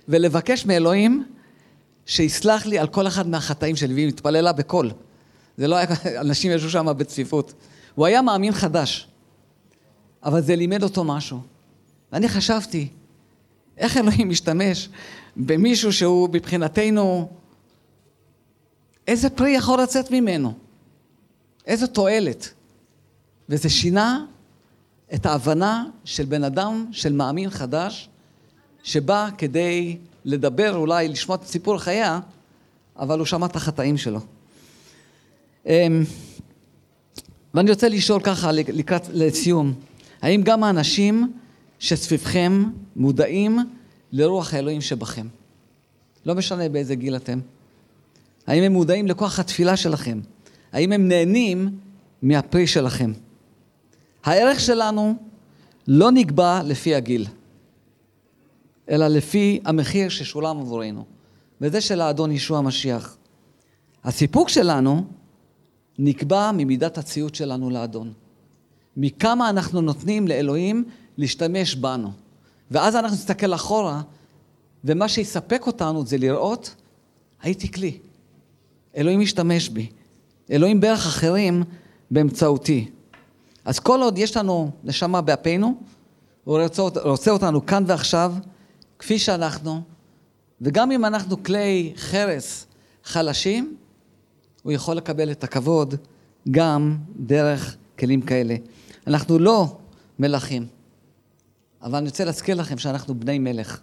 ולבקש מאלוהים שיסלח לי על כל אחד מהחטאים שלי, והיא מתפללה בקול. זה לא היה, אנשים ישבו שם בצפיפות. הוא היה מאמין חדש, אבל זה לימד אותו משהו. ואני חשבתי, איך אלוהים משתמש במישהו שהוא מבחינתנו, איזה פרי יכול לצאת ממנו? איזו תועלת? וזה שינה את ההבנה של בן אדם, של מאמין חדש, שבא כדי לדבר, אולי לשמוע את סיפור חייה, אבל הוא שמע את החטאים שלו. אמ, ואני רוצה לשאול ככה לקראת, לסיום, האם גם האנשים שסביבכם מודעים לרוח האלוהים שבכם? לא משנה באיזה גיל אתם. האם הם מודעים לכוח התפילה שלכם? האם הם נהנים מהפרי שלכם? הערך שלנו לא נקבע לפי הגיל, אלא לפי המחיר ששולם עבורנו, וזה של האדון ישוע המשיח. הסיפוק שלנו נקבע ממידת הציות שלנו לאדון. מכמה אנחנו נותנים לאלוהים להשתמש בנו. ואז אנחנו נסתכל אחורה, ומה שיספק אותנו זה לראות, הייתי כלי. אלוהים משתמש בי. אלוהים ברך אחרים באמצעותי. אז כל עוד יש לנו נשמה באפינו, הוא רוצה, רוצה אותנו כאן ועכשיו, כפי שאנחנו, וגם אם אנחנו כלי חרס חלשים, הוא יכול לקבל את הכבוד גם דרך כלים כאלה. אנחנו לא מלכים, אבל אני רוצה להזכיר לכם שאנחנו בני מלך.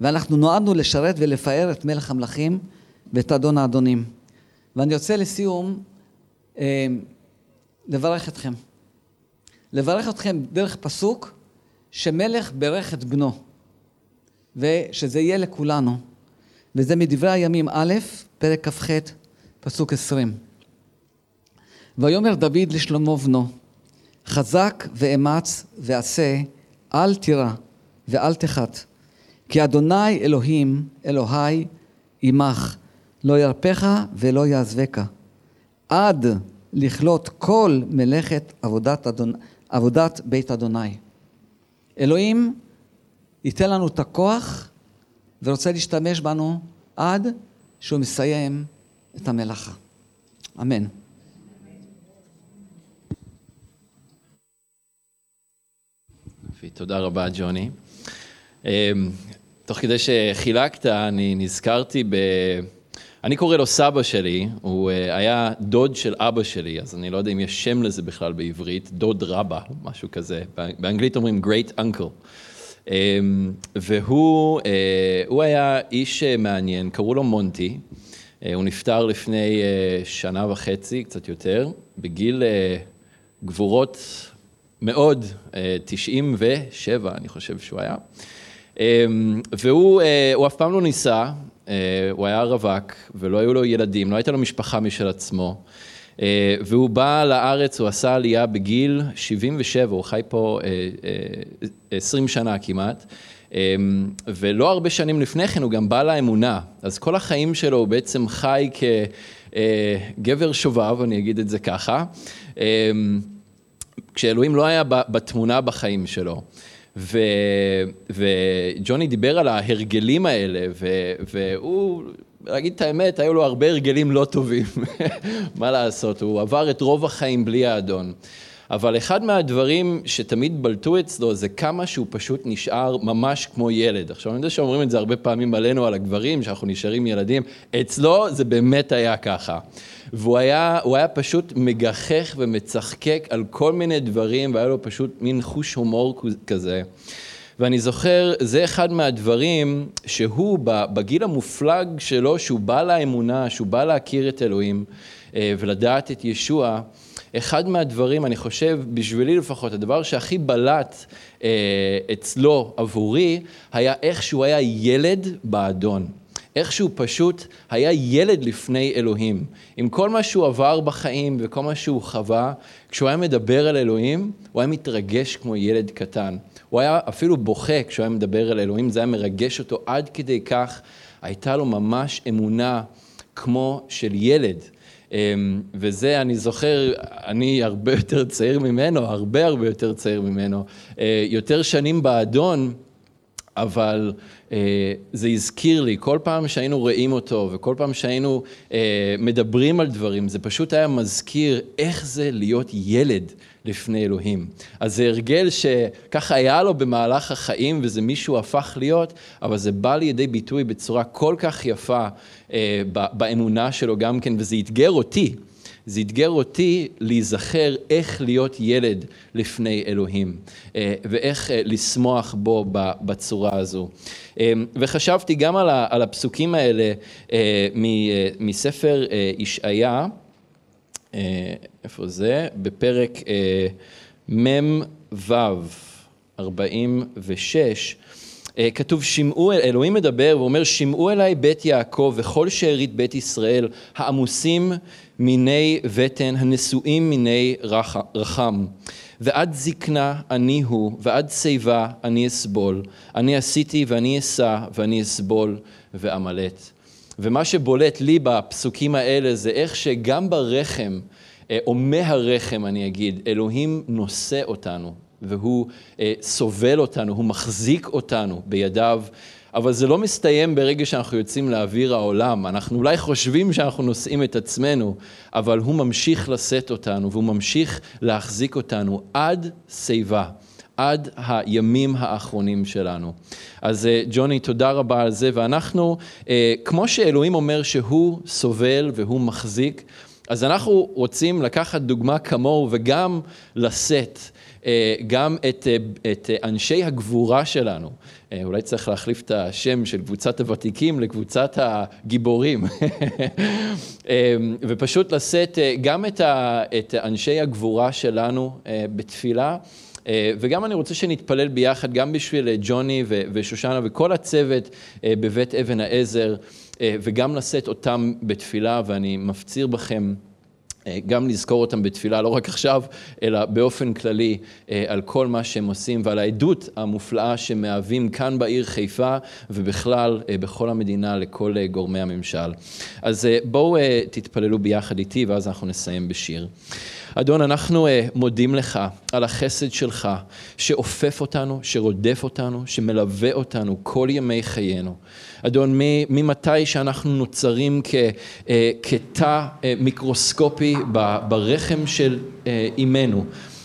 ואנחנו נועדנו לשרת ולפאר את מלך המלכים ואת אדון האדונים. ואני רוצה לסיום אה, לברך אתכם. לברך אתכם דרך פסוק שמלך ברך את בנו, ושזה יהיה לכולנו. וזה מדברי הימים א', פרק כ"ח, פסוק עשרים. ויאמר דוד לשלמה בנו, חזק ואמץ ועשה, אל תירא ואל תחת, כי אדוני אלוהים, אלוהי, עמך, לא ירפך ולא יעזבך, עד לכלות כל מלאכת עבודת, אדון, עבודת בית אדוני. אלוהים ייתן לנו את הכוח ורוצה להשתמש בנו עד שהוא מסיים את המלאכה. אמן. תודה רבה, ג'וני. אמ, תוך כדי שחילקת, אני נזכרתי אני קורא לו סבא שלי, הוא אה, היה דוד של אבא שלי, אז אני לא יודע אם יש שם לזה בכלל בעברית, דוד רבא, משהו כזה. באנגלית אומרים great uncle. אמ, והוא אה, היה איש אה, מעניין, קראו לו מונטי. הוא נפטר לפני שנה וחצי, קצת יותר, בגיל גבורות מאוד, 97, אני חושב שהוא היה. אמ, והוא אף פעם לא ניסה, אה, הוא היה רווק ולא היו לו ילדים, לא הייתה לו משפחה משל עצמו. אה, והוא בא לארץ, הוא עשה עלייה בגיל 77, הוא חי פה 20 אה, שנה כמעט. ולא הרבה שנים לפני כן הוא גם בא לאמונה, אז כל החיים שלו הוא בעצם חי כגבר שובב, אני אגיד את זה ככה, כשאלוהים לא היה בתמונה בחיים שלו. ו, וג'וני דיבר על ההרגלים האלה, ו, והוא, להגיד את האמת, היו לו הרבה הרגלים לא טובים, מה לעשות, הוא עבר את רוב החיים בלי האדון. אבל אחד מהדברים שתמיד בלטו אצלו זה כמה שהוא פשוט נשאר ממש כמו ילד. עכשיו, אני יודע שאומרים את זה הרבה פעמים עלינו, על הגברים, שאנחנו נשארים ילדים, אצלו זה באמת היה ככה. והוא היה, היה פשוט מגחך ומצחקק על כל מיני דברים, והיה לו פשוט מין חוש הומור כזה. ואני זוכר, זה אחד מהדברים שהוא, בגיל המופלג שלו, שהוא בא לאמונה, שהוא בא להכיר את אלוהים ולדעת את ישוע, אחד מהדברים, אני חושב, בשבילי לפחות, הדבר שהכי בלט אה, אצלו עבורי, היה איך שהוא היה ילד באדון. איך שהוא פשוט היה ילד לפני אלוהים. עם כל מה שהוא עבר בחיים וכל מה שהוא חווה, כשהוא היה מדבר על אלוהים, הוא היה מתרגש כמו ילד קטן. הוא היה אפילו בוכה כשהוא היה מדבר על אלוהים, זה היה מרגש אותו עד כדי כך, הייתה לו ממש אמונה כמו של ילד. אמ, וזה, אני זוכר, אני הרבה יותר צעיר ממנו, הרבה הרבה יותר צעיר ממנו, אה, יותר שנים באדון, אבל אה, זה הזכיר לי, כל פעם שהיינו רואים אותו וכל פעם שהיינו אה, מדברים על דברים, זה פשוט היה מזכיר איך זה להיות ילד לפני אלוהים. אז זה הרגל שככה היה לו במהלך החיים וזה מישהו הפך להיות, אבל זה בא לידי ביטוי בצורה כל כך יפה אה, באמונה שלו גם כן, וזה אתגר אותי. זה אתגר אותי להיזכר איך להיות ילד לפני אלוהים, אה, ואיך אה, לשמוח בו בצורה הזו. אה, וחשבתי גם על הפסוקים האלה מספר ישעיה, איפה זה? בפרק מ"ו, 46, כתוב שמעו, אלוהים מדבר ואומר שמעו אליי בית יעקב וכל שארית בית ישראל העמוסים מיני בטן הנשואים מיני רחם. ועד זקנה אני הוא, ועד שיבה אני אסבול. אני עשיתי ואני אשא ואני אסבול ואמלט. ומה שבולט לי בפסוקים האלה זה איך שגם ברחם, אה, או מהרחם אני אגיד, אלוהים נושא אותנו, והוא אה, סובל אותנו, הוא מחזיק אותנו בידיו. אבל זה לא מסתיים ברגע שאנחנו יוצאים לאוויר העולם. אנחנו אולי חושבים שאנחנו נושאים את עצמנו, אבל הוא ממשיך לשאת אותנו, והוא ממשיך להחזיק אותנו עד שיבה. עד הימים האחרונים שלנו. אז אה, ג'וני, תודה רבה על זה, ואנחנו, אה, כמו שאלוהים אומר שהוא סובל והוא מחזיק, אז אנחנו רוצים לקחת דוגמה כמוהו וגם לשאת גם את, את אנשי הגבורה שלנו, אה, אולי צריך להחליף את השם של קבוצת הוותיקים לקבוצת הגיבורים. אה, ופשוט לשאת אה, גם את אנשי הגבורה שלנו בתפילה. וגם אני רוצה שנתפלל ביחד, גם בשביל ג'וני ושושנה וכל הצוות בבית אבן העזר, וגם לשאת אותם בתפילה, ואני מפציר בכם. אה, גם לזכור אותם בתפילה, לא רק עכשיו, אלא באופן כללי אה, על כל מה שהם עושים ועל העדות המופלאה שמהווים כאן בעיר חיפה ובכלל אה, בכל המדינה לכל גורמי הממשל. אז בואו תתפללו ביחד איתי ואז אנחנו נסיים בשיר. אדון, אנחנו מודים לך על החסד שלך שאופף אותנו, שרודף אותנו, שמלווה אותנו כל ימי חיינו. אדון, ממתי שאנחנו נוצרים אה, כתא אה, מיקרוסקופי ברחם של אימנו,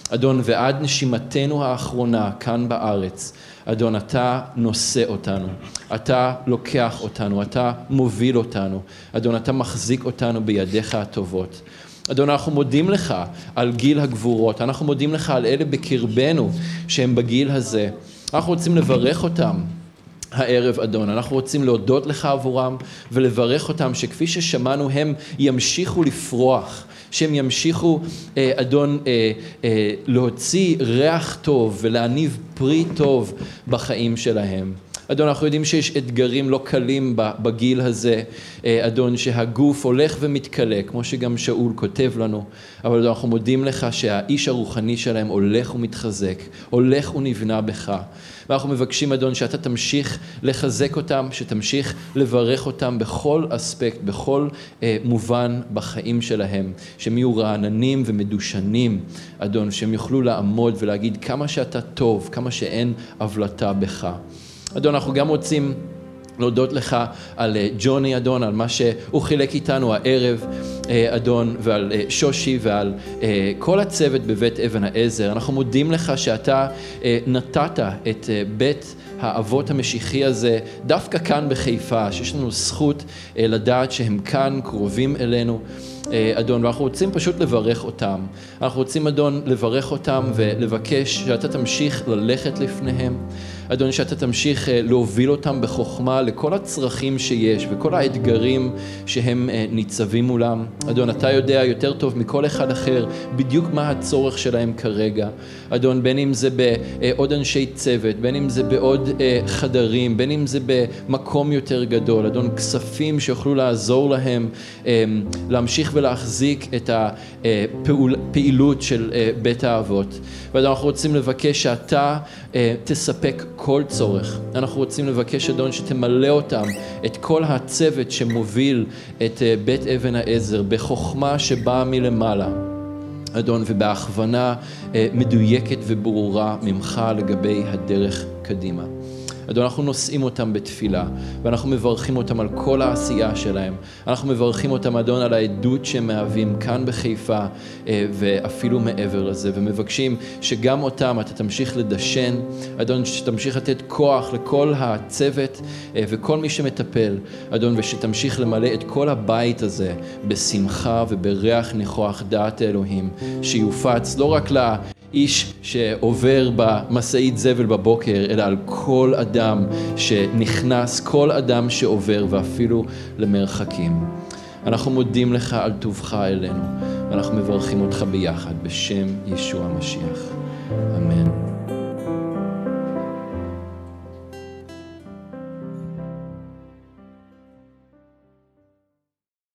אדון, ועד נשימתנו האחרונה כאן בארץ. אדון, אתה נושא אותנו, אתה לוקח אותנו, אתה מוביל אותנו, אדון, אתה מחזיק אותנו בידיך הטובות. אדון, אנחנו מודים לך על גיל הגבורות, אנחנו מודים לך על אלה בקרבנו שהם בגיל הזה. אנחנו רוצים לברך אותם. הערב אדון. אנחנו רוצים להודות לך עבורם ולברך אותם שכפי ששמענו הם ימשיכו לפרוח, שהם ימשיכו, אה, אדון, אה, אה, להוציא ריח טוב ולהניב פרי טוב בחיים שלהם. אדון, אנחנו יודעים שיש אתגרים לא קלים בגיל הזה, אה, אדון, שהגוף הולך ומתכלה, כמו שגם שאול כותב לנו, אבל אדון, אנחנו מודים לך שהאיש הרוחני שלהם הולך ומתחזק, הולך ונבנה בך. ואנחנו מבקשים, אדון, שאתה תמשיך לחזק אותם, שתמשיך לברך אותם בכל אספקט, בכל אה, מובן בחיים שלהם, שהם יהיו רעננים ומדושנים, אדון, שהם יוכלו לעמוד ולהגיד כמה שאתה טוב, כמה שאין הבלטה בך. אדון, אנחנו גם רוצים להודות לך על אה, ג'וני, אדון, על מה שהוא חילק איתנו הערב, אה, אדון, ועל אה, שושי ועל כל הצוות בבית אבן העזר. אנחנו מודים לך שאתה נתת את בית האבות המשיחי הזה דווקא כאן בחיפה, שיש לנו זכות לדעת שהם כאן, קרובים אלינו. אדון, ואנחנו רוצים פשוט לברך אותם. אנחנו רוצים, אדון, לברך אותם ולבקש שאתה תמשיך ללכת לפניהם. אדוני, שאתה תמשיך אה, להוביל אותם בחוכמה לכל הצרכים שיש וכל האתגרים שהם אה, ניצבים מולם. אדון, אתה יודע יותר טוב מכל אחד אחר בדיוק מה הצורך שלהם כרגע. אדון, בין אם זה בעוד אנשי צוות, בין אם זה בעוד אה, חדרים, בין אם זה במקום יותר גדול. אדון, כספים שיוכלו לעזור להם להמשיך ולהחזיק את הפעילות של בית האבות. ואדון, אנחנו רוצים לבקש שאתה תספק כל צורך. אנחנו רוצים לבקש, אדון, שתמלא אותם, את כל הצוות שמוביל את אה, בית אבן העזר, בחוכמה שבאה מלמעלה. אדון, ובהכוונה אה, מדויקת וברורה ממך לגבי הדרך קדימה. אדון, אנחנו נושאים אותם בתפילה, ואנחנו מברכים אותם על כל העשייה שלהם. אנחנו מברכים אותם, אדון, על העדות שהם מהווים כאן בחיפה, אה, ואפילו מעבר לזה, ומבקשים שגם אותם אתה תמשיך לדשן, אדון, שתמשיך לתת כוח לכל הצוות אה, וכל מי שמטפל, אדון, ושתמשיך למלא את כל הבית הזה בשמחה ובריח ניחוח דעת האלוהים, שיופץ לא רק ל... איש שעובר במשאית זבל בבוקר, אלא על כל אדם שנכנס, כל אדם שעובר, ואפילו למרחקים. אנחנו מודים לך על טובך אלינו, ואנחנו מברכים אותך ביחד בשם ישוע המשיח. אמן.